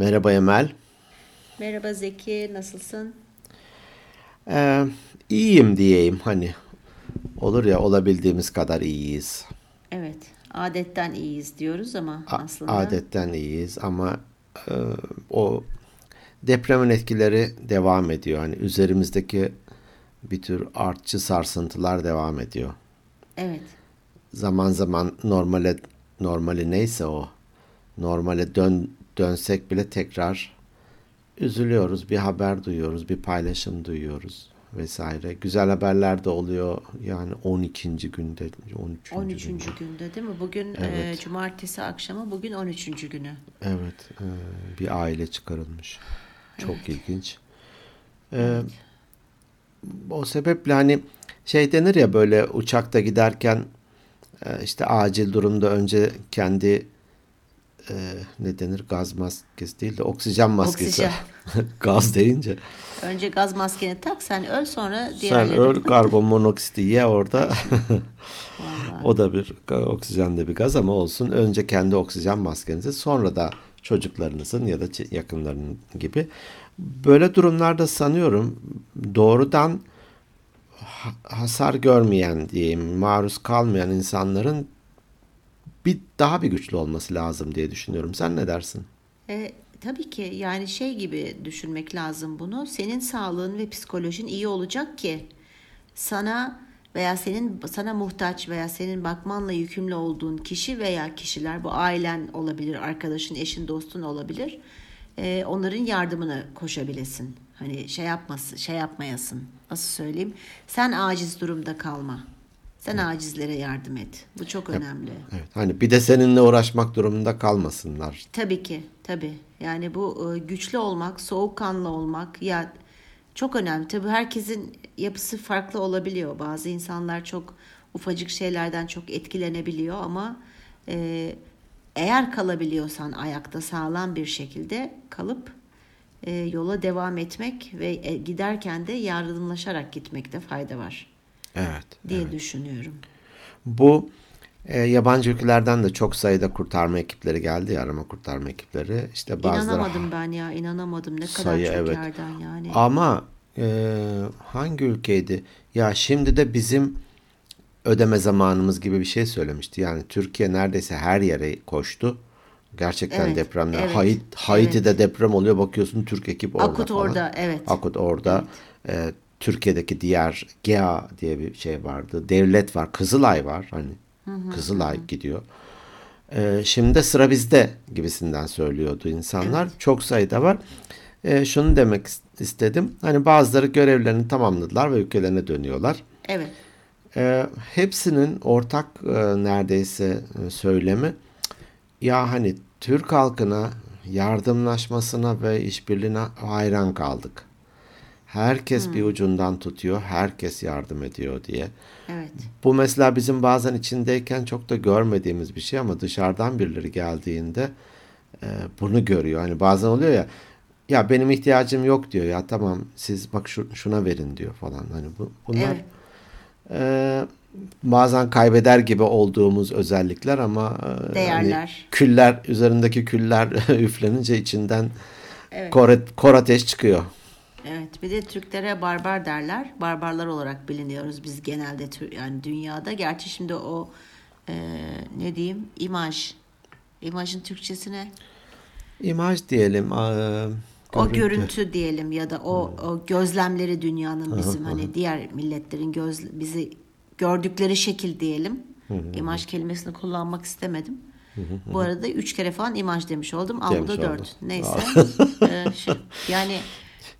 Merhaba Emel. Merhaba Zeki, nasılsın? Ee, iyiyim diyeyim hani. Olur ya olabildiğimiz kadar iyiyiz. Evet, adetten iyiyiz diyoruz ama A- aslında adetten iyiyiz ama e, o depremin etkileri devam ediyor. Hani üzerimizdeki bir tür artçı sarsıntılar devam ediyor. evet, Zaman zaman normale normali neyse o normale dön dönsek bile tekrar üzülüyoruz. Bir haber duyuyoruz, bir paylaşım duyuyoruz vesaire. Güzel haberler de oluyor. Yani 12. günde, 13. 13. günde. günde değil mi? Bugün e, Evet. cumartesi akşamı, bugün 13. günü. Evet, e, bir aile çıkarılmış. Çok ilginç. E, o sebeple hani şey denir ya böyle uçakta giderken e, işte acil durumda önce kendi e, ne denir gaz maskesi değil de oksijen maskesi. Oksijen. gaz deyince. Önce gaz maskeni tak, sen öl sonra Sen diğerleri. öl karbon monoksiti ye orada. O da bir oksijen de bir gaz ama olsun. Önce kendi oksijen maskenizi sonra da çocuklarınızın ya da yakınlarının gibi. Böyle durumlarda sanıyorum doğrudan ha- hasar görmeyen diyeyim, maruz kalmayan insanların bir daha bir güçlü olması lazım diye düşünüyorum. Sen ne dersin? E, tabii ki yani şey gibi düşünmek lazım bunu. Senin sağlığın ve psikolojin iyi olacak ki sana veya senin sana muhtaç veya senin bakmanla yükümlü olduğun kişi veya kişiler bu ailen olabilir, arkadaşın, eşin, dostun olabilir. E, onların yardımına koşabilesin. Hani şey yapması, şey yapmayasın. Nasıl söyleyeyim? Sen aciz durumda kalma. Sen acizlere yardım et. Bu çok önemli. Evet, hani bir de seninle uğraşmak durumunda kalmasınlar. Tabii ki, tabii. Yani bu e, güçlü olmak, soğukkanlı olmak ya çok önemli. Tabii herkesin yapısı farklı olabiliyor. Bazı insanlar çok ufacık şeylerden çok etkilenebiliyor ama e, eğer kalabiliyorsan ayakta sağlam bir şekilde kalıp e, yola devam etmek ve e, giderken de yardımlaşarak gitmekte fayda var Evet. diye düşünüyorum. Bu e, yabancı ülkelerden de çok sayıda kurtarma ekipleri geldi ya arama kurtarma ekipleri. İşte bazıları İnanamadım ben ya, inanamadım. Ne kadar sayı çok evet. yerden yani. Ama e, hangi ülkeydi? Ya şimdi de bizim ödeme zamanımız gibi bir şey söylemişti. Yani Türkiye neredeyse her yere koştu. Gerçekten Evet, depremler. evet, Haiti, Haiti'de deprem oluyor. Bakıyorsun Türk ekip orada Akut falan. orada, evet. Akut orada. E, Türkiye'deki diğer GEA diye bir şey vardı. Devlet var. Kızılay var. Hani Kızılay gidiyor. E, şimdi de sıra bizde gibisinden söylüyordu insanlar. Çok sayıda var. E, şunu demek is- istedim. Hani bazıları görevlerini tamamladılar ve ülkelerine dönüyorlar. Evet. E, hepsinin ortak e, neredeyse e, söylemi ya hani Türk halkına yardımlaşmasına ve işbirliğine hayran kaldık. Herkes bir ucundan tutuyor, herkes yardım ediyor diye. Evet. Bu mesela bizim bazen içindeyken çok da görmediğimiz bir şey ama dışarıdan birileri geldiğinde e, bunu görüyor. Hani bazen oluyor ya ya benim ihtiyacım yok diyor ya tamam siz bak şu, şuna verin diyor falan. Hani bu, bunlar Evet. e, bazen kaybeder gibi olduğumuz özellikler ama e, hani Değerler. küller üzerindeki küller üflenince içinden Evet. kor, kor ateş çıkıyor. Evet. Bir de Türklere barbar derler. Barbarlar olarak biliniyoruz biz genelde yani dünyada. Gerçi şimdi o e, ne diyeyim imaj. İmajın Türkçesi ne? İmaj diyelim. e, O görüntü diyelim ya da o, o gözlemleri dünyanın bizim hani diğer milletlerin göz bizi gördükleri şekil diyelim. İmaj kelimesini kullanmak istemedim. Bu arada üç kere falan imaj demiş oldum. Al bu Demiş da oldun. dört. Neyse. Ee, şu- yani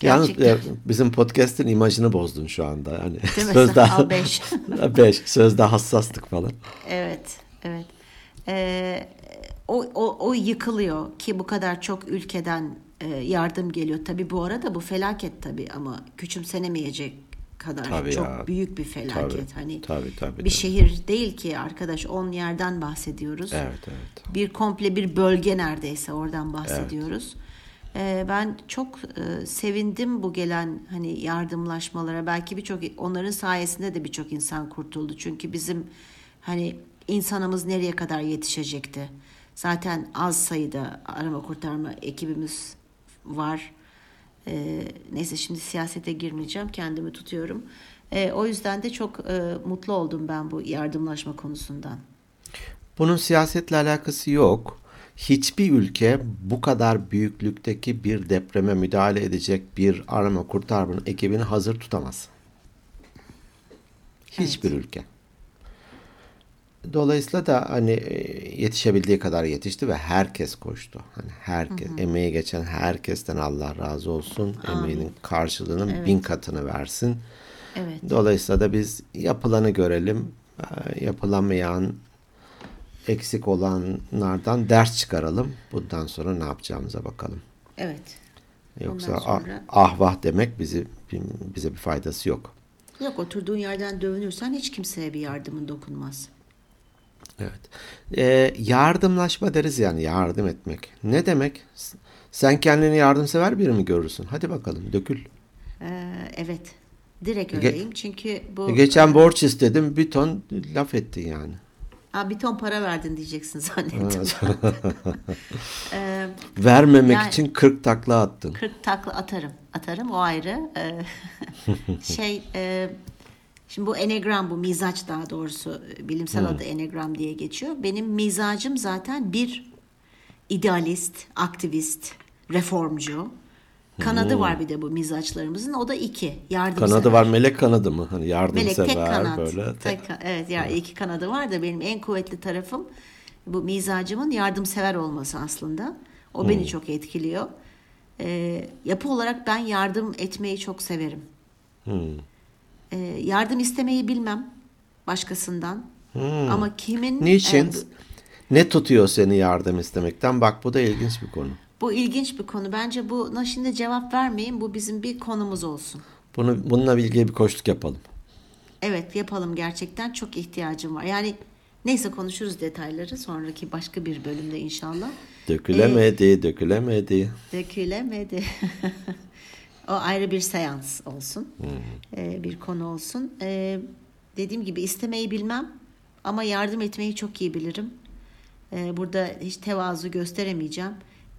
gerçekten. bizim podcast'in imajını bozdun şu anda. Hani Değil mi? sözde Al beş. beş. Sözde hassastık falan. Evet, evet. Ee, o, o, o yıkılıyor ki bu kadar çok ülkeden e, yardım geliyor. Tabii bu arada bu felaket tabii ama küçümsenemeyecek kadar Tabii çok ya. büyük bir felaket. Tabii, hani tabii, tabii, bir tabii. şehir değil ki arkadaş 10 yerden bahsediyoruz. Evet evet. Bir komple bir bölge neredeyse oradan bahsediyoruz. Ee, ben çok e, sevindim bu gelen hani yardımlaşmalara. Belki birçok onların sayesinde de birçok insan kurtuldu. Çünkü bizim hani insanımız nereye kadar yetişecekti? Zaten az sayıda arama kurtarma ekibimiz var. E, neyse şimdi siyasete girmeyeceğim. Kendimi tutuyorum. E, o yüzden de çok e, mutlu oldum ben bu yardımlaşma konusundan. Bunun siyasetle alakası yok. Hiçbir ülke bu kadar büyüklükteki bir depreme müdahale edecek bir arama kurtarma ekibini hazır tutamaz. Hiçbir evet. ülke. Dolayısıyla da hani e, yetişebildiği kadar yetişti ve herkes koştu. Hani herkes, hı hı. emeği geçen herkesten Allah razı olsun. Amin. Emeğinin karşılığının evet. bin katını versin. Evet. Dolayısıyla da biz yapılanı görelim. Yapılamayan, eksik olanlardan ders çıkaralım. Bundan sonra ne yapacağımıza bakalım. Evet. Yoksa sonra... ah vah demek bizi bize bir faydası yok. Yok oturduğun yerden dövünürsen hiç kimseye bir yardımın dokunmaz. Evet. Ee, yardımlaşma deriz yani yardım etmek. Ne demek? Sen kendini yardımsever biri mi görürsün? Hadi bakalım dökül. Ee, evet. Direkt öyleyim. Ge- Çünkü bu... Geçen borç istedim bir ton laf ettin yani. Aa, bir ton para verdin diyeceksin zannettim. ee, Vermemek yani, için 40 takla attın. 40 takla atarım. Atarım o ayrı. Ee, şey e, şimdi bu enegram bu mizaç daha doğrusu bilimsel hmm. adı enegram diye geçiyor. Benim mizacım zaten bir idealist, aktivist, reformcu. Kanadı hmm. var bir de bu mizaçlarımızın. O da iki. Yardımsever. Kanadı var melek kanadı mı? Hani yardımsever melek, tek kanat. böyle. Tek, evet yani hmm. iki kanadı var da benim en kuvvetli tarafım bu mizacımın yardımsever olması aslında. O hmm. beni çok etkiliyor. Ee, yapı olarak ben yardım etmeyi çok severim. Hmm. Ee, yardım istemeyi bilmem başkasından. Hmm. Ama kimin... Niçin? E, ne tutuyor seni yardım istemekten? Bak bu da ilginç bir konu. Bu ilginç bir konu. Bence buna şimdi cevap vermeyin. Bu bizim bir konumuz olsun. Bunu bununla ilgili bir koştuk yapalım. Evet yapalım gerçekten çok ihtiyacım var. Yani neyse konuşuruz detayları sonraki başka bir bölümde inşallah. Dökülemedi, ee, dökülemedi. Dökülemedi. o ayrı bir seans olsun. Hmm. Ee, bir konu olsun. Ee, dediğim gibi istemeyi bilmem ama yardım etmeyi çok iyi bilirim. Ee, burada hiç tevazu gösteremeyeceğim.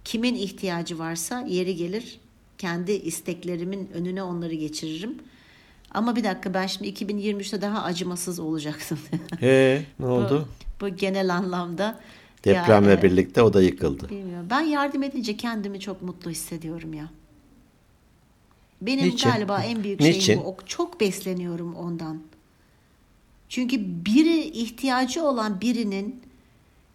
Kimin ihtiyacı varsa yeri gelir kendi isteklerimin önüne onları geçiririm. Ama bir dakika ben şimdi 2023'te daha acımasız olacaktım. Ee, ne oldu? Bu, bu genel anlamda. Depremle ya, birlikte o da yıkıldı. Bilmiyorum. Ben yardım edince kendimi çok mutlu hissediyorum ya. Benim Niçin? galiba en büyük Niçin? şeyim bu. Çok besleniyorum ondan. Çünkü biri ihtiyacı olan birinin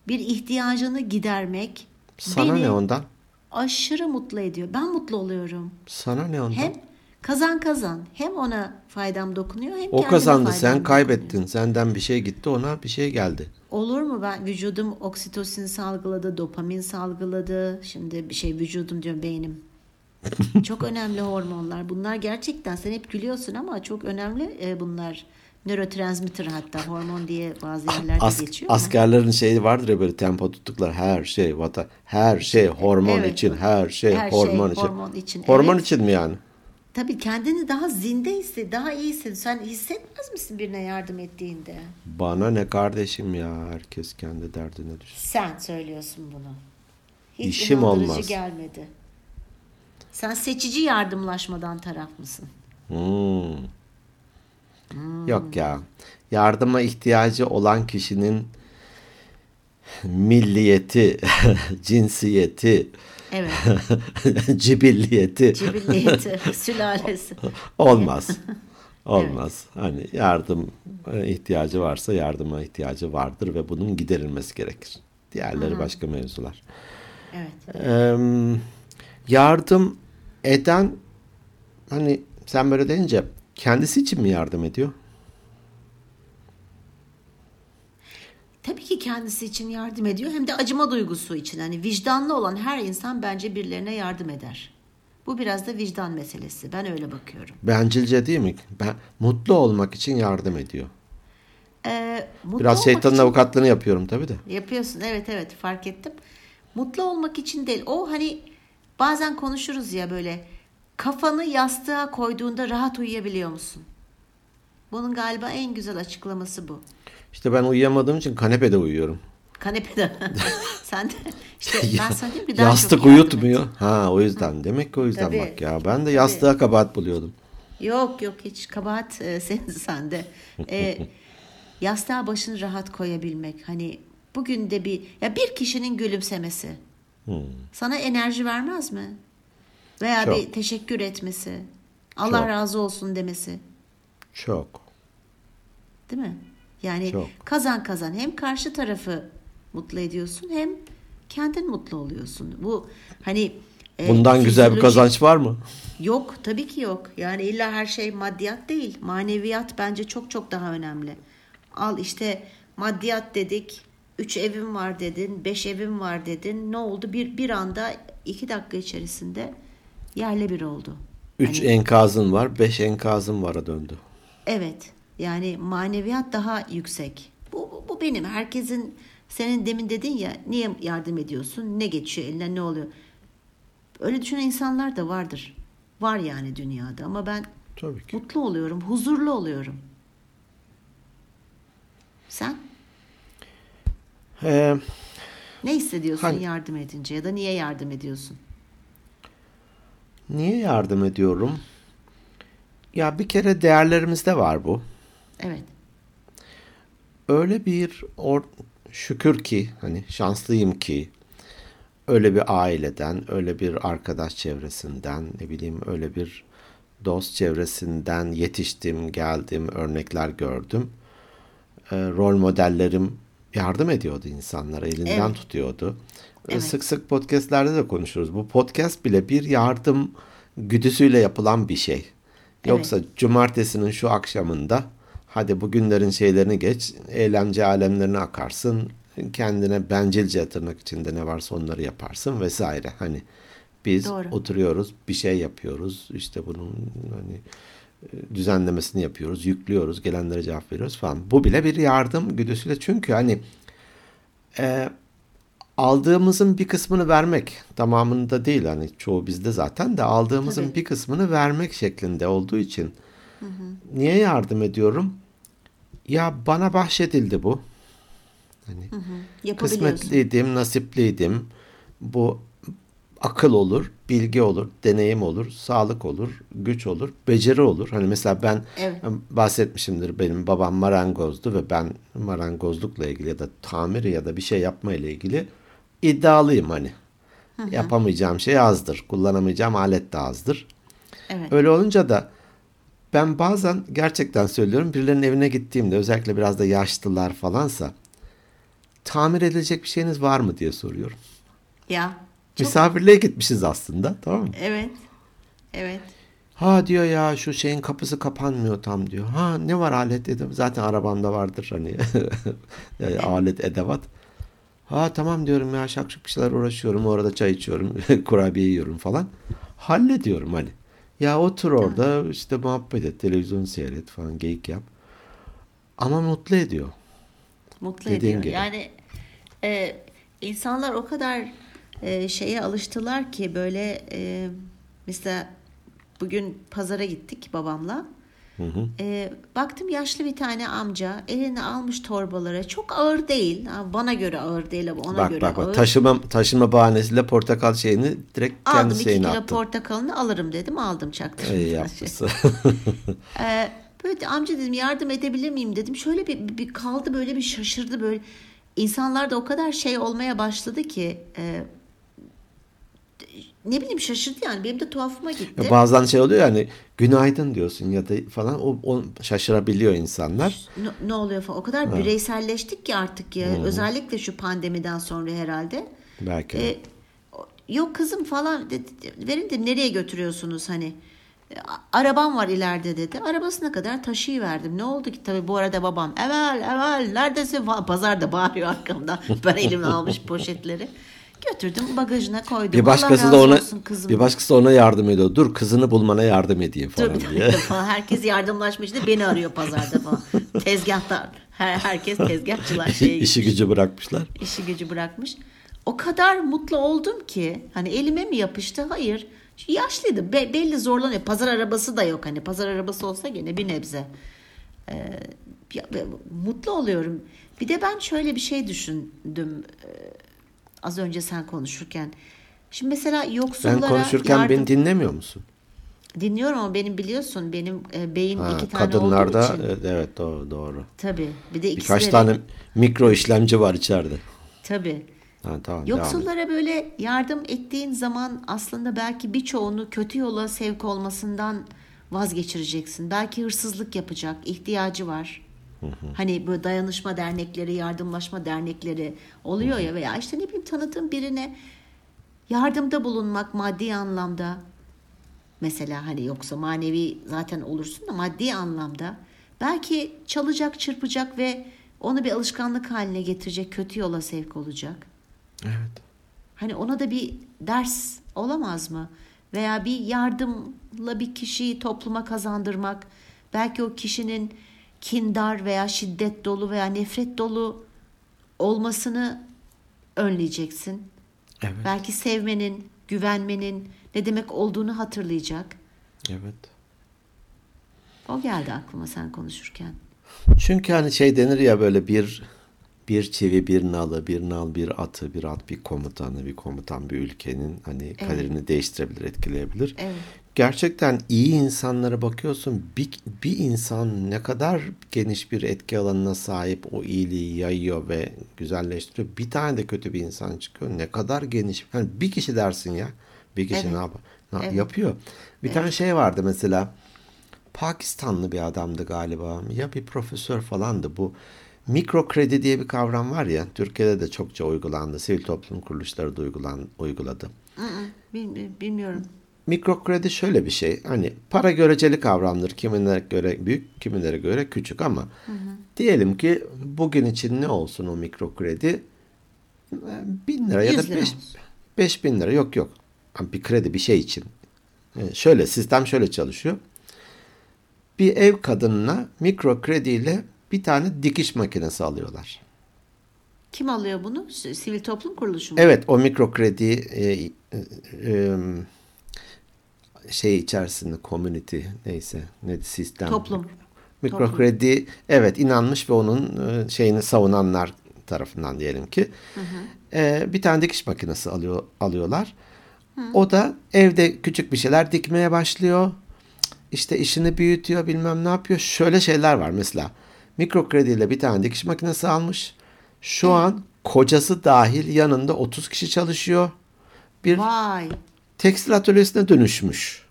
bir ihtiyacını gidermek sana beni ne ondan? Aşırı mutlu ediyor. Ben mutlu oluyorum. Sana ne ondan? Hem kazan kazan. Hem ona faydam dokunuyor hem O kazandı sen kaybettin. Dokunuyor. Senden bir şey gitti ona bir şey geldi. Olur mu ben vücudum oksitosin salgıladı, dopamin salgıladı. Şimdi bir şey vücudum diyorum beynim. çok önemli hormonlar. Bunlar gerçekten sen hep gülüyorsun ama çok önemli e, bunlar nörotransmitter hatta hormon diye bazı yerlerde As, geçiyor. Askerlerin şeyi vardır ya böyle tempo tuttuklar her şey vata her şey hormon evet, için her şey her hormon şey, için. Hormon için. Hormon evet. için mi yani? Tabii kendini daha zinde hissed, daha iyi. Sen hissetmez misin birine yardım ettiğinde? Bana ne kardeşim ya herkes kendi derdine düşsün. Sen söylüyorsun bunu. Hiç İşim olmaz. gelmedi. Sen seçici yardımlaşmadan taraf mısın? Hmm. Hmm. Yok ya. Yardıma ihtiyacı olan kişinin milliyeti, cinsiyeti, evet. cibilliyeti, cibilliyeti, sülalesi. Olmaz. Olmaz. Evet. Hani yardım e, ihtiyacı varsa yardıma ihtiyacı vardır ve bunun giderilmesi gerekir. Diğerleri Hı-hı. başka mevzular. Evet. Ee, yardım eden hani sen böyle deyince kendisi için mi yardım ediyor? Tabii ki kendisi için yardım ediyor hem de acıma duygusu için. Hani vicdanlı olan her insan bence birilerine yardım eder. Bu biraz da vicdan meselesi. Ben öyle bakıyorum. Bencilce değil mi? Ben mutlu olmak için yardım ediyor. Ee, biraz şeytanın için... avukatlığını yapıyorum tabii de. Yapıyorsun evet evet fark ettim. Mutlu olmak için değil. O hani bazen konuşuruz ya böyle Kafanı yastığa koyduğunda rahat uyuyabiliyor musun? Bunun galiba en güzel açıklaması bu. İşte ben uyuyamadığım için kanepede uyuyorum. Kanepede. Sen de işte ben diyeyim mi daha Yastık et. uyutmuyor. Ha o yüzden. Demek ki o yüzden Tabii. bak ya. Ben de yastığa kabahat buluyordum. Yok yok hiç kabahat e, senin sende. E, yastığa başını rahat koyabilmek. Hani bugün de bir ya bir kişinin gülümsemesi. Sana enerji vermez mi? Veya Çok. bir teşekkür etmesi. Allah Çok. razı olsun demesi. Çok. Değil mi? Yani Çok. kazan kazan hem karşı tarafı mutlu ediyorsun hem kendin mutlu oluyorsun. Bu hani e, Bundan güzel bir kazanç var mı? Yok tabii ki yok. Yani illa her şey maddiyat değil. Maneviyat bence çok çok daha önemli. Al işte maddiyat dedik. Üç evim var dedin. Beş evim var dedin. Ne oldu? Bir, bir anda iki dakika içerisinde yerle bir oldu. Üç Hani- enkazın var, beş enkazın vara döndü. Evet. Yani maneviyat daha yüksek. Bu, bu, bu benim. Herkesin senin demin dedin ya niye yardım ediyorsun? Ne geçiyor eline ne oluyor? Öyle düşünen insanlar da vardır. Var yani dünyada ama ben Tabii ki. mutlu oluyorum, huzurlu oluyorum. Sen Ee, ne hissediyorsun Hani- yardım edince ya da niye yardım ediyorsun? Niye yardım ediyorum? Ya bir kere değerlerimizde var bu. Evet. Öyle bir or şükür ki hani şanslıyım ki öyle bir aileden, öyle bir arkadaş çevresinden, ne bileyim öyle bir dost çevresinden yetiştim, geldim, örnekler gördüm. Ee, rol modellerim yardım ediyordu insanlara, elinden Evet. tutuyordu. Ee, Evet. Sık sık podcastlerde de konuşuruz. Bu podcast bile bir yardım güdüsüyle yapılan bir şey. Yoksa cumartesinin şu akşamında hadi bugünlerin şeylerini geç, eğlence alemlerine akarsın, kendine bencilce tırnak içinde ne varsa onları yaparsın vesaire. Hani biz Doğru. oturuyoruz, bir şey yapıyoruz, işte bunun hani e, düzenlemesini yapıyoruz, yüklüyoruz, gelenlere cevap veriyoruz falan. Bu bile bir yardım güdüsüyle çünkü hani e, aldığımızın bir kısmını vermek tamamını da değil hani çoğu bizde zaten de aldığımızın Tabii. bir kısmını vermek şeklinde olduğu için niye yardım ediyorum? Ya bana bahşedildi bu. Hani Yapabiliyorsun. kısmetliydim, nasipliydim. Bu akıl olur, bilgi olur, deneyim olur, sağlık olur, güç olur, beceri olur. Hani mesela ben Evet. bahsetmişimdir benim babam marangozdu ve ben marangozlukla ilgili ya da tamir ya da bir şey yapma ile ilgili iddialıyım hani. Yapamayacağım şey azdır, kullanamayacağım alet de azdır. Evet. Öyle olunca da ben bazen gerçekten söylüyorum birilerinin evine gittiğimde özellikle biraz da yaşlılar falansa tamir edilecek bir şeyiniz var mı diye soruyorum. Ya. Çok, Misafirliğe gitmişiz aslında tamam mı? evet. Evet. Ha diyor ya şu şeyin kapısı kapanmıyor tam diyor. Ha ne var alet dedim. Zaten arabamda vardır hani alet edevat. Ha tamam diyorum ya şakşuk bir şeyler uğraşıyorum. Orada çay içiyorum. kurabiye yiyorum falan. Hallediyorum hani. Ya otur orada işte muhabbet et. Televizyon seyret falan geyik yap. Ama mutlu ediyor. Mutlu Dediğin ediyor. gibi. Yani e, insanlar o kadar e, şeye alıştılar ki böyle e, mesela bugün pazara gittik babamla. E, baktım yaşlı bir tane amca eline almış torbalara çok ağır değil bana göre ağır değil ama ona bak göre bak ağır. taşıma taşıma bahanesiyle portakal şeyini direkt kendi aldım iki şeyine kilo attım. portakalını alırım dedim aldım çaktım. İyi yapmışsın. Ee, böyle amca dedim yardım edebilir miyim dedim. Şöyle bir, bir kaldı böyle bir şaşırdı böyle. İnsanlar da o kadar şey olmaya başladı ki e, ne bileyim şaşırdı yani benim de tuhafıma gitti. Ya bazen şey oluyor yani günaydın diyorsun ya da falan o, o şaşırabiliyor insanlar. Ne, ne oluyor falan. O kadar bireyselleştik ki artık ya. Özellikle şu pandemiden sonra herhalde. Belki. de. E, o- yok kızım falan dedi, verin dedim nereye götürüyorsunuz hani E, arabam var ileride dedi arabasına kadar taşıyıverdim ne oldu ki tabii bu arada babam evvel evvel neredesin falan pazarda bağırıyor arkamdan ben elimle almış poşetleri götürdüm bagajına koydum bir başkası da ona bir başkası da ona yardım ediyor. Dur kızını bulmana yardım edeyim falan Dur, diye. falan. Herkes yardımlaşmış da beni arıyor pazarda falan. Tezgahtar. Her, herkes tezgahçılar şeye İşi gücü bırakmışlar. işi gücü bırakmış. O kadar mutlu oldum ki hani elime mi yapıştı? Hayır. Yaşlıydı. Be- belli zorlanıyor. Pazar arabası da yok hani. Pazar arabası olsa gene bir nebze. Ee, mutlu oluyorum. Bir de ben şöyle bir şey düşündüm e, az önce sen konuşurken. Şimdi mesela Ben yoksullara konuşurken yardım beni dinlemiyor musun? dinliyorum ama benim biliyorsun benim e, beyin Ha, iki tane kadınlarda olduğu için. evet, evet doğru doğru. Tabii. Bir de ikisi Birkaç de- tane mikro işlemci var içeride. Tabii. Ha, tamam. Yoksullara böyle yardım ettiğin zaman aslında belki birçoğunu kötü yola sevk olmasından vazgeçireceksin. Belki hırsızlık yapacak, ihtiyacı var. Hani böyle dayanışma dernekleri, yardımlaşma dernekleri oluyor ya veya işte ne bileyim tanıdığın birine yardımda bulunmak maddi anlamda mesela hani yoksa manevi zaten olursun da maddi anlamda belki çalacak, çırpacak ve onu bir alışkanlık haline getirecek, kötü yola sevk olacak. Evet. Hani ona da bir ders olamaz mı? Veya bir yardımla bir kişiyi topluma kazandırmak, belki o kişinin kindar veya şiddet dolu veya nefret dolu olmasını önleyeceksin. Evet. Belki sevmenin, güvenmenin ne demek olduğunu hatırlayacak. Evet. O geldi aklıma sen konuşurken. Çünkü hani şey denir ya böyle bir bir çivi bir nalı, bir nal bir atı, bir at bir komutanı, bir komutan bir ülkenin hani kaderini değiştirebilir, etkileyebilir. Evet. Gerçekten iyi insanlara bakıyorsun bir, bir insan ne kadar geniş bir etki alanına sahip o iyiliği yayıyor ve güzelleştiriyor. Bir tane de kötü bir insan çıkıyor. Ne kadar geniş. Yani bir kişi dersin ya. Bir kişi Evet. ne yapar? Ne Evet. yapıyor? Bir tane şey vardı mesela. Pakistanlı bir adamdı galiba. Ya bir profesör falandı bu. Mikro kredi diye bir kavram var ya. Türkiye'de de çokça uygulandı. Sivil toplum kuruluşları da uygulan, uyguladı. Bilmiyorum. Mikro kredi şöyle bir şey. Hani para göreceli kavramdır. Kimilere göre büyük, kimilere göre küçük ama diyelim ki bugün için ne olsun o mikro kredi? Ee, Bin lira ya 100 da lira beş, olsun. beş bin lira. Yok yok. Bir kredi bir şey için. Ee, Şöyle sistem şöyle çalışıyor. Bir ev kadınına mikro krediyle bir tane dikiş makinesi alıyorlar. Kim alıyor bunu? Sivil toplum kuruluşu mu? Evet o mikro kredi e, e, e, şey içerisinde community neyse ne sistem. Toplum. Mikro Toplum. kredi evet inanmış ve onun e, şeyini savunanlar tarafından diyelim ki e, bir tane dikiş makinesi alıyor alıyorlar. O da evde küçük bir şeyler dikmeye başlıyor. İşte işini büyütüyor bilmem ne yapıyor. Şöyle şeyler var mesela. Mikro krediyle bir tane dikiş makinesi almış. Şu an kocası dahil yanında 30 kişi çalışıyor. Bir Vay. Tekstil atölyesine dönüşmüş.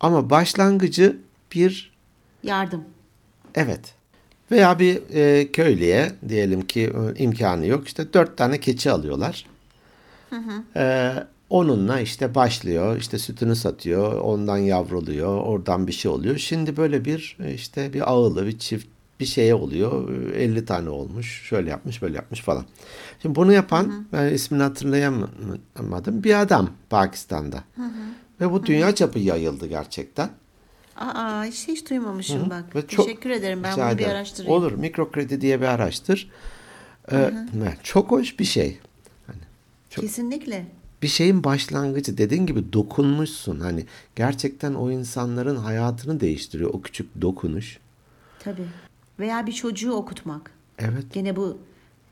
Ama başlangıcı bir Yardım. evet veya bir e, köylüye diyelim ki e, imkanı yok işte dört tane keçi alıyorlar. E, onunla işte başlıyor işte sütünü satıyor ondan yavruluyor oradan bir şey oluyor. Şimdi böyle bir e, işte bir ağılı bir çift bir şeye oluyor. E, 50 tane olmuş. Şöyle yapmış, böyle yapmış falan. Şimdi bunu yapan ben ismini hatırlayamadım. Bir adam Pakistan'da. Ve bu dünya çapı yayıldı gerçekten. Aa hiç, hiç duymamışım bak. Ve çok- Teşekkür ederim. Ben bunu bir araştırayım. Olur. Mikro kredi diye bir araştır. Ee, çok hoş bir şey. çok- Kesinlikle. Bir şeyin başlangıcı. Dediğin gibi dokunmuşsun. Hani gerçekten o insanların hayatını değiştiriyor. O küçük dokunuş. Tabii. Veya bir çocuğu okutmak. Evet. Gene bu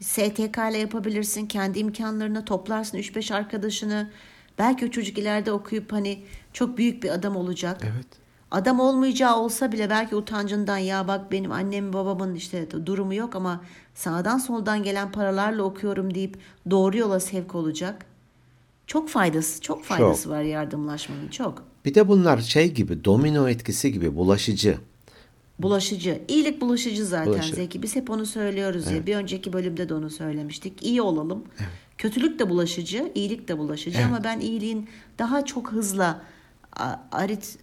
STK ile yapabilirsin. Kendi imkanlarına toplarsın 3-5 arkadaşını. Belki o çocuk ileride okuyup hani çok büyük bir adam olacak. Evet. Adam olmayacağı olsa bile belki utancından ya bak benim annem babamın işte durumu yok ama sağdan soldan gelen paralarla okuyorum deyip doğru yola sevk olacak. Çok faydası, çok faydası var yardımlaşmanın çok. Bir de bunlar şey gibi domino etkisi gibi bulaşıcı. Bulaşıcı. İyilik bulaşıcı zaten Bulaşıcı. Zeki. Biz hep onu söylüyoruz ya. Bir önceki bölümde de onu söylemiştik. İyi olalım. Kötülük de bulaşıcı, iyilik de bulaşıcı ama ben iyiliğin daha çok hızla arit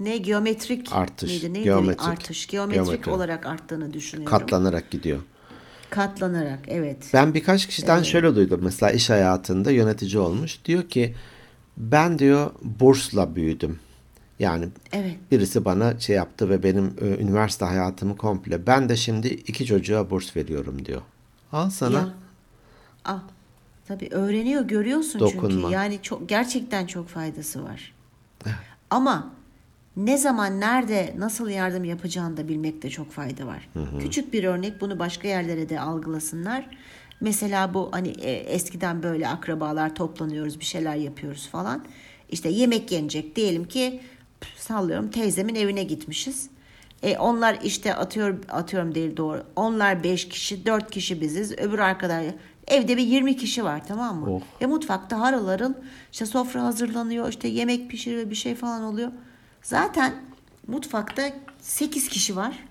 ne geometrik Artış, miydi? Neydi? geometrik. Artış, geometrik Geometri. olarak arttığını düşünüyorum. Katlanarak gidiyor. Katlanarak evet. Ben birkaç kişiden şöyle duydum. Mesela iş hayatında yönetici olmuş. Diyor ki ben diyor bursla büyüdüm. Yani Evet. birisi bana şey yaptı ve benim e, üniversite hayatımı komple. Ben de şimdi iki çocuğa burs veriyorum diyor. Al sana. Ya. Ah, tabii öğreniyor, görüyorsun Dokunma. çünkü. Yani çok gerçekten çok faydası var. Ama ne zaman, nerede, nasıl yardım yapacağını da bilmekte çok fayda var. Küçük bir örnek bunu başka yerlere de algılasınlar. Mesela bu hani e, eskiden böyle akrabalar toplanıyoruz, bir şeyler yapıyoruz falan. İşte yemek yenecek diyelim ki sallıyorum teyzemin evine gitmişiz. E, onlar işte atıyorum atıyorum değil doğru. Onlar 5 kişi, 4 kişi biziz. Öbür arkadaş evde bir 20 kişi var tamam mı? Oh. E mutfakta harıl işte sofra hazırlanıyor, işte yemek pişiriyor, bir şey falan oluyor. Zaten mutfakta 8 kişi var.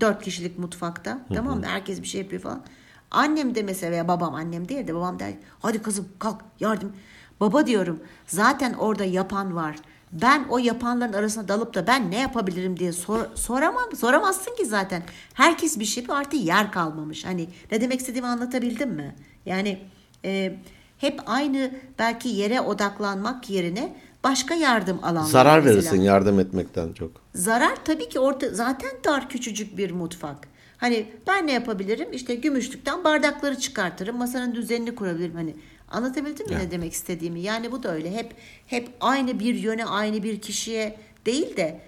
4 kişilik mutfakta. Tamam mı? Herkes bir şey yapıyor falan. Annem de mesela veya babam annem değil de babam der hadi kızım kalk yardım. Baba diyorum zaten orada yapan var. Ben o yapanların arasına dalıp da ben ne yapabilirim diye sor, soramam. Soramazsın ki zaten. Herkes bir şey yapıyor artık yer kalmamış. Hani ne demek istediğimi anlatabildim mi? Yani e, hep aynı belki yere odaklanmak yerine başka yardım alanları. Zarar mesela. verirsin yardım etmekten çok. Zarar tabii ki orada zaten dar küçücük bir mutfak. Hani ben ne yapabilirim? İşte gümüşlükten bardakları çıkartırım, masanın düzenini kurabilirim. Hani anlatabildim mi ne demek istediğimi? Yani bu da öyle. Hep hep aynı bir yöne, aynı bir kişiye değil de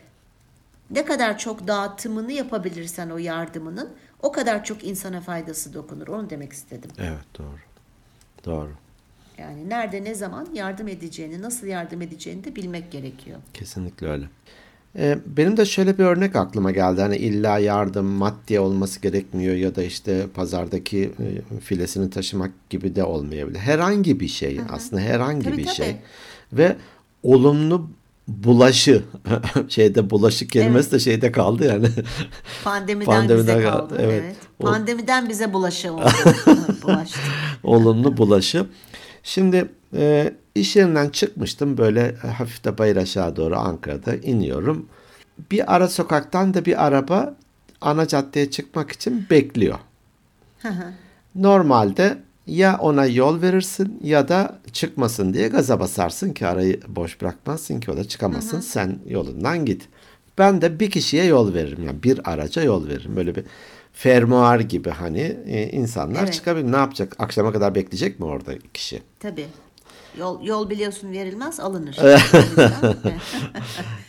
ne kadar çok dağıtımını yapabilirsen o yardımının o kadar çok insana faydası dokunur. Onu demek istedim. Evet doğru. Doğru. Yani nerede ne zaman yardım edeceğini, nasıl yardım edeceğini de bilmek gerekiyor. Kesinlikle öyle. Ee, benim de şöyle bir örnek aklıma geldi. Hani illa yardım maddi olması gerekmiyor ya da işte pazardaki e, filesini taşımak gibi de olmayabilir. Herhangi bir şey aslında herhangi Tabii, bir tabii. şey ve olumlu bulaşı şeyde bulaşı kelimesi de şeyde kaldı yani. Pandemiden, Pandemiden bize kaldı, evet. Evet. Pandemiden bize bulaşı oldu. Bulaştı. olumlu bulaşı. Şimdi e, iş yerinden çıkmıştım böyle hafif de bayır aşağı doğru Ankara'da iniyorum. Bir ara sokaktan da bir araba ana caddeye çıkmak için bekliyor. Normalde ya ona yol verirsin ya da çıkmasın diye gaza basarsın ki arayı boş bırakmazsın ki o da çıkamasın. Sen yolundan git. Ben de bir kişiye yol veririm. Yani bir araca yol veririm. Böyle bir fermuar gibi hani e, insanlar Evet. çıkabilir. Ne yapacak? Akşama kadar bekleyecek mi orada kişi? Tabii. Yol, yol biliyorsun verilmez alınır.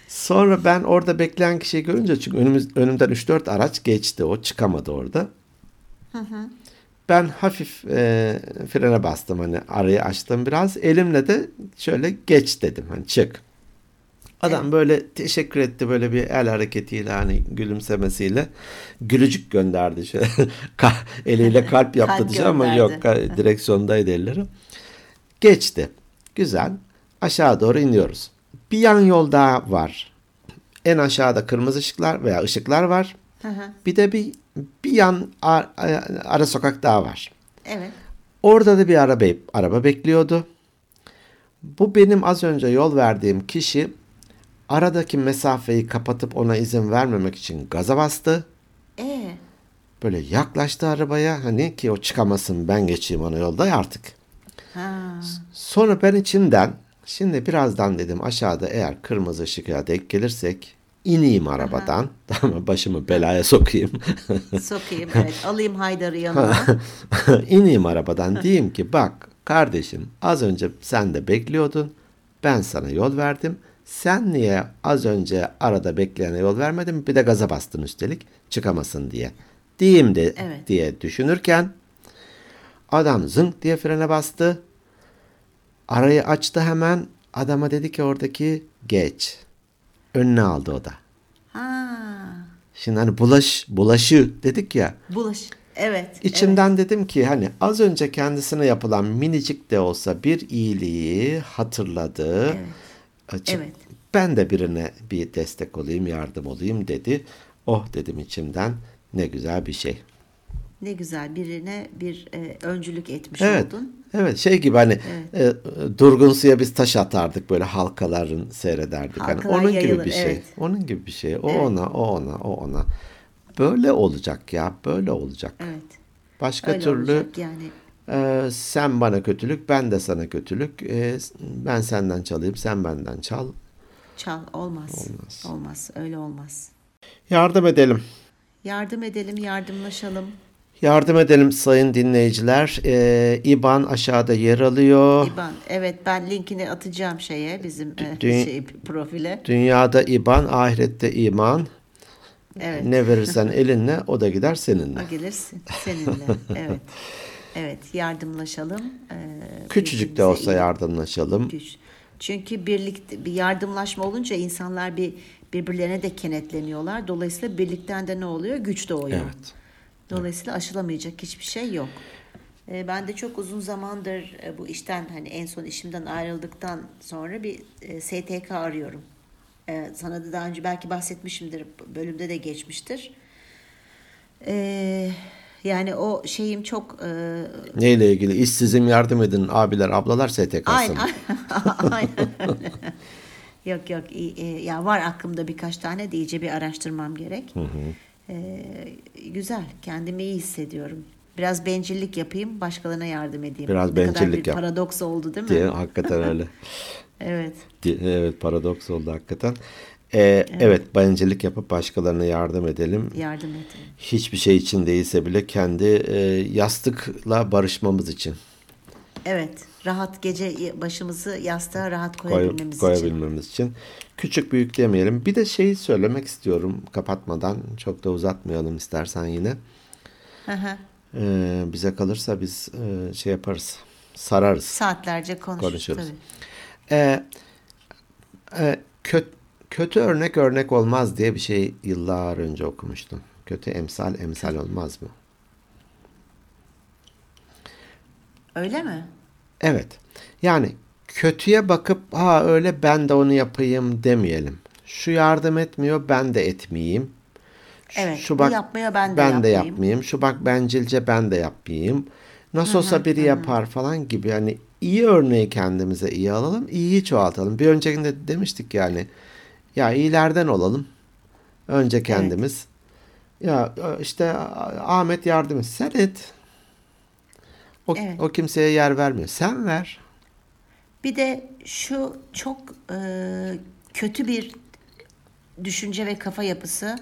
Sonra ben orada bekleyen kişiyi görünce çünkü önümüz, önümden 3-4 araç geçti. O çıkamadı orada. Ben hafif e, frene bastım hani arayı açtım biraz. Elimle de şöyle geç dedim hani çık. Adam böyle teşekkür etti böyle bir el hareketiyle hani gülümsemesiyle gülücük gönderdi şöyle eliyle kalp yaptı Kalp diyeceğim ama yok direksiyondaydı elleri. Geçti. Güzel. Aşağı doğru iniyoruz. Bir yan yol daha var. En aşağıda kırmızı ışıklar veya ışıklar var. Hı hı. Bir de bir bir yan a- a- ara sokak daha var. evet. Orada da bir araba araba bekliyordu. Bu benim az önce yol verdiğim kişi aradaki mesafeyi kapatıp ona izin vermemek için gaza bastı. E Böyle yaklaştı arabaya hani ki o çıkamasın ben geçeyim ona yolda artık. ha. Sonra ben içimden şimdi birazdan dedim aşağıda eğer kırmızı ışığa denk gelirsek ineyim arabadan. Tamam başımı belaya sokayım. Sokayım evet. Alayım Haydar'ı yanıma. ineyim arabadan diyeyim ki bak kardeşim az önce sen de bekliyordun. Ben sana yol verdim. Sen niye az önce arada bekleyene yol vermedin? Bir de gaza bastın üstelik çıkamasın diye. Diyeyim de Evet. diye düşünürken adam zınk diye frene bastı. Arayı açtı hemen. Adama dedi ki oradaki geç. Önüne aldı o da. ha. Şimdi hani bulaş, bulaşı dedik ya. Bulaş. Evet. İçimden dedim ki hani az önce kendisine yapılan minicik de olsa bir iyiliği hatırladı. Evet. Açıp Evet. ben de birine bir destek olayım, yardım olayım dedi. Oh dedim içimden ne güzel bir şey. Ne güzel birine bir e, öncülük etmiş Evet. oldun. Evet şey gibi hani e, durgun suya biz taş atardık böyle halkaların seyrederdik. Hani Halkalar onun gibi yayılır, bir şey. evet. Onun gibi bir şey. O Evet. ona, o ona, o ona. Böyle olacak ya, böyle olacak. Evet. Başka Öyle türlü yani. Ee, sen bana kötülük, ben de sana kötülük. Ee, ben senden çalayım, sen benden çal. Çal olmaz. Olmaz. Olmaz. Öyle olmaz. Yardım edelim. Yardım edelim, yardımlaşalım. Yardım edelim sayın dinleyiciler. Ee, İBAN aşağıda yer alıyor. İban. Evet ben linkini atacağım şeye bizim e, Dü- şey, profile. Dünyada İBAN, ahirette iman. Evet. Ne verirsen elinle o da gider seninle. O gelirsin seninle. Evet. Evet yardımlaşalım. Ee, Küçücük de olsa iyi- yardımlaşalım. güç. Çünkü birlikte bir yardımlaşma olunca insanlar bir birbirlerine de kenetleniyorlar. Dolayısıyla birlikten de ne oluyor? Güç doğuyor. Evet. Dolayısıyla aşılamayacak hiçbir şey yok. Ee, ben de çok uzun zamandır bu işten hani en son işimden ayrıldıktan sonra bir e, STK arıyorum. Ee, sana da daha önce belki bahsetmişimdir. Bölümde de geçmiştir. Ee, yani o şeyim çok e, Neyle ilgili? İşsizim yardım edin abiler, ablalar STK'sı Aynen. Aynen yok yok iyi, iyi. ya var aklımda birkaç tane de iyice bir araştırmam gerek. Ee, güzel kendimi iyi hissediyorum. Biraz bencillik yapayım başkalarına yardım edeyim. Biraz ne kadar bencillik bir yap. paradoks oldu değil mi? Diye, hakikaten öyle. Evet. Evet paradoks oldu hakikaten. Ee, evet. bencillik yapıp başkalarına yardım edelim. Yardım edin. Hiçbir şey için değilse bile kendi e, yastıkla barışmamız için Evet. Rahat gece başımızı yastığa rahat koy- koyabilmemiz için. koyabilmemiz için. Küçük büyük demeyelim. Bir de şeyi söylemek istiyorum kapatmadan. Çok da uzatmayalım istersen yine. Hı hı. Ee, bize kalırsa biz e, şey yaparız. Sararız. Saatlerce konuşuruz. Konuşuruz. Tabii. Ee, e, kötü, kötü örnek örnek olmaz diye bir şey yıllar önce okumuştum. Kötü emsal emsal olmaz mı? Öyle mi? Evet. Yani kötüye bakıp ha öyle ben de onu yapayım demeyelim. Şu yardım etmiyor ben de etmeyeyim. Şu, Evet, şu bak yapmıyor, ben de ben de yapmayayım. yapmayayım. Şu bak bencilce ben de yapmayayım. Nasıl olsa biri yapar falan gibi. Yani iyi örneği kendimize iyi alalım. iyiyi çoğaltalım. Bir öncekinde demiştik yani. Ya iyilerden olalım. Önce kendimiz. Ya işte Ahmet yardım et. Sen et. O, Evet. o kimseye yer vermiyor. Sen ver. Bir de şu çok e, kötü bir düşünce ve kafa yapısı.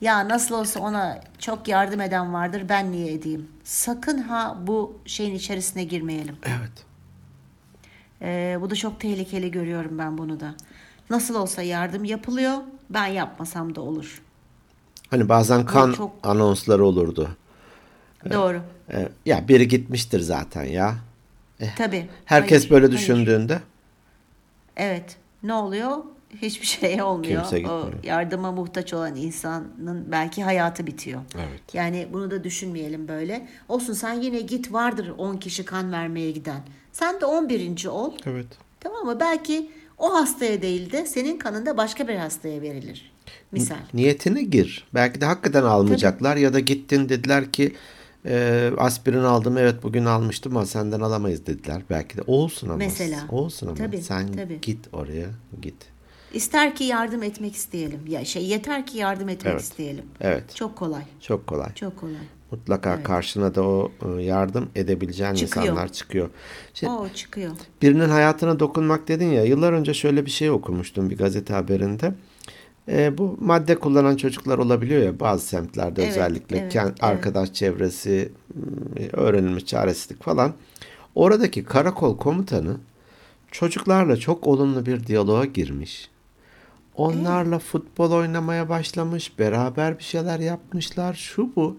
Ya nasıl olsa ona çok yardım eden vardır ben niye edeyim? Sakın ha bu şeyin içerisine girmeyelim. Evet. E, bu da çok tehlikeli görüyorum ben bunu da. Nasıl olsa yardım yapılıyor ben yapmasam da olur. Hani bazen kan çok- anonsları olurdu. Doğru. Ee, ya biri gitmiştir zaten ya. Tabii. Herkes Hayır, böyle hayır. düşündüğünde Evet. Ne oluyor? Hiçbir şey olmuyor. Kimse o gitmiyor. yardıma muhtaç olan insanın belki hayatı bitiyor. Evet. Yani bunu da düşünmeyelim böyle. Olsun sen yine git vardır 10 kişi kan vermeye giden. Sen de 11. ol. Evet. Tamam mı? Belki o hastaya değil de senin kanın da başka bir hastaya verilir. Misal. Niyetine gir. Belki de hakikaten almayacaklar ya da gittin dediler ki e, aspirin aldım evet bugün almıştım ama senden alamayız dediler. Belki de olsun ama. Mesela. Olsun ama. Tabii, Sen tabii. git oraya git. İster ki yardım etmek isteyelim. Ya şey yeter ki yardım etmek Evet. isteyelim. Evet. Çok kolay. Çok kolay. Çok kolay. Mutlaka karşına da o e, yardım edebileceğin Çıkıyor. insanlar çıkıyor. Şimdi, O çıkıyor. birinin hayatına dokunmak dedin ya yıllar önce şöyle bir şey okumuştum bir gazete haberinde. E, bu madde kullanan çocuklar olabiliyor ya bazı semtlerde Evet, özellikle evet, kend- evet. arkadaş çevresi, öğrenilmiş çaresizlik falan. Oradaki karakol komutanı çocuklarla çok olumlu bir diyaloğa girmiş. Onlarla futbol oynamaya başlamış, beraber bir şeyler yapmışlar, şu bu.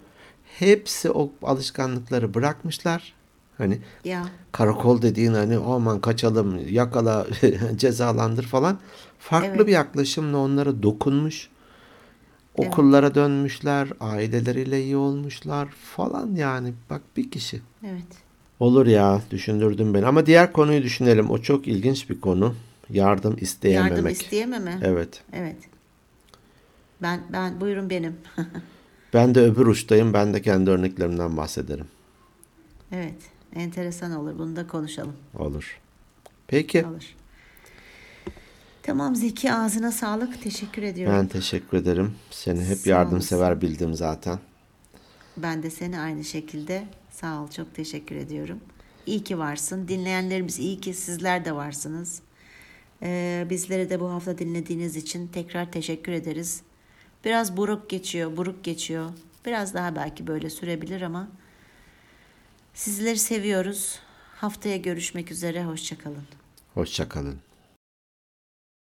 Hepsi o alışkanlıkları bırakmışlar. Hani Ya karakol dediğin hani aman kaçalım, yakala, cezalandır falan. Farklı Evet. bir yaklaşımla onlara dokunmuş. Okullara dönmüşler, aileleriyle iyi olmuşlar falan yani. Bak bir kişi. evet. Olur ya, düşündürdün beni. Ama diğer konuyu düşünelim. O çok ilginç bir konu. Yardım isteyememek. Yardım isteyememe. Evet. Evet. Ben ben buyurun benim. Ben de öbür uçtayım. Ben de kendi örneklerimden bahsederim. evet. Enteresan olur. Bunu da konuşalım. Olur. Peki. Olur. Tamam Zeki ağzına sağlık. Teşekkür ediyorum. Ben teşekkür ederim. Seni hep Sağ yardımsever bildim zaten. Ben de seni aynı şekilde sağ ol çok teşekkür ediyorum. İyi ki varsın. Dinleyenlerimiz iyi ki sizler de varsınız. Ee, bizleri de bu hafta dinlediğiniz için tekrar teşekkür ederiz. Biraz buruk geçiyor, buruk geçiyor. Biraz daha belki böyle sürebilir ama sizleri seviyoruz. Haftaya görüşmek üzere. Hoşçakalın. Hoşçakalın.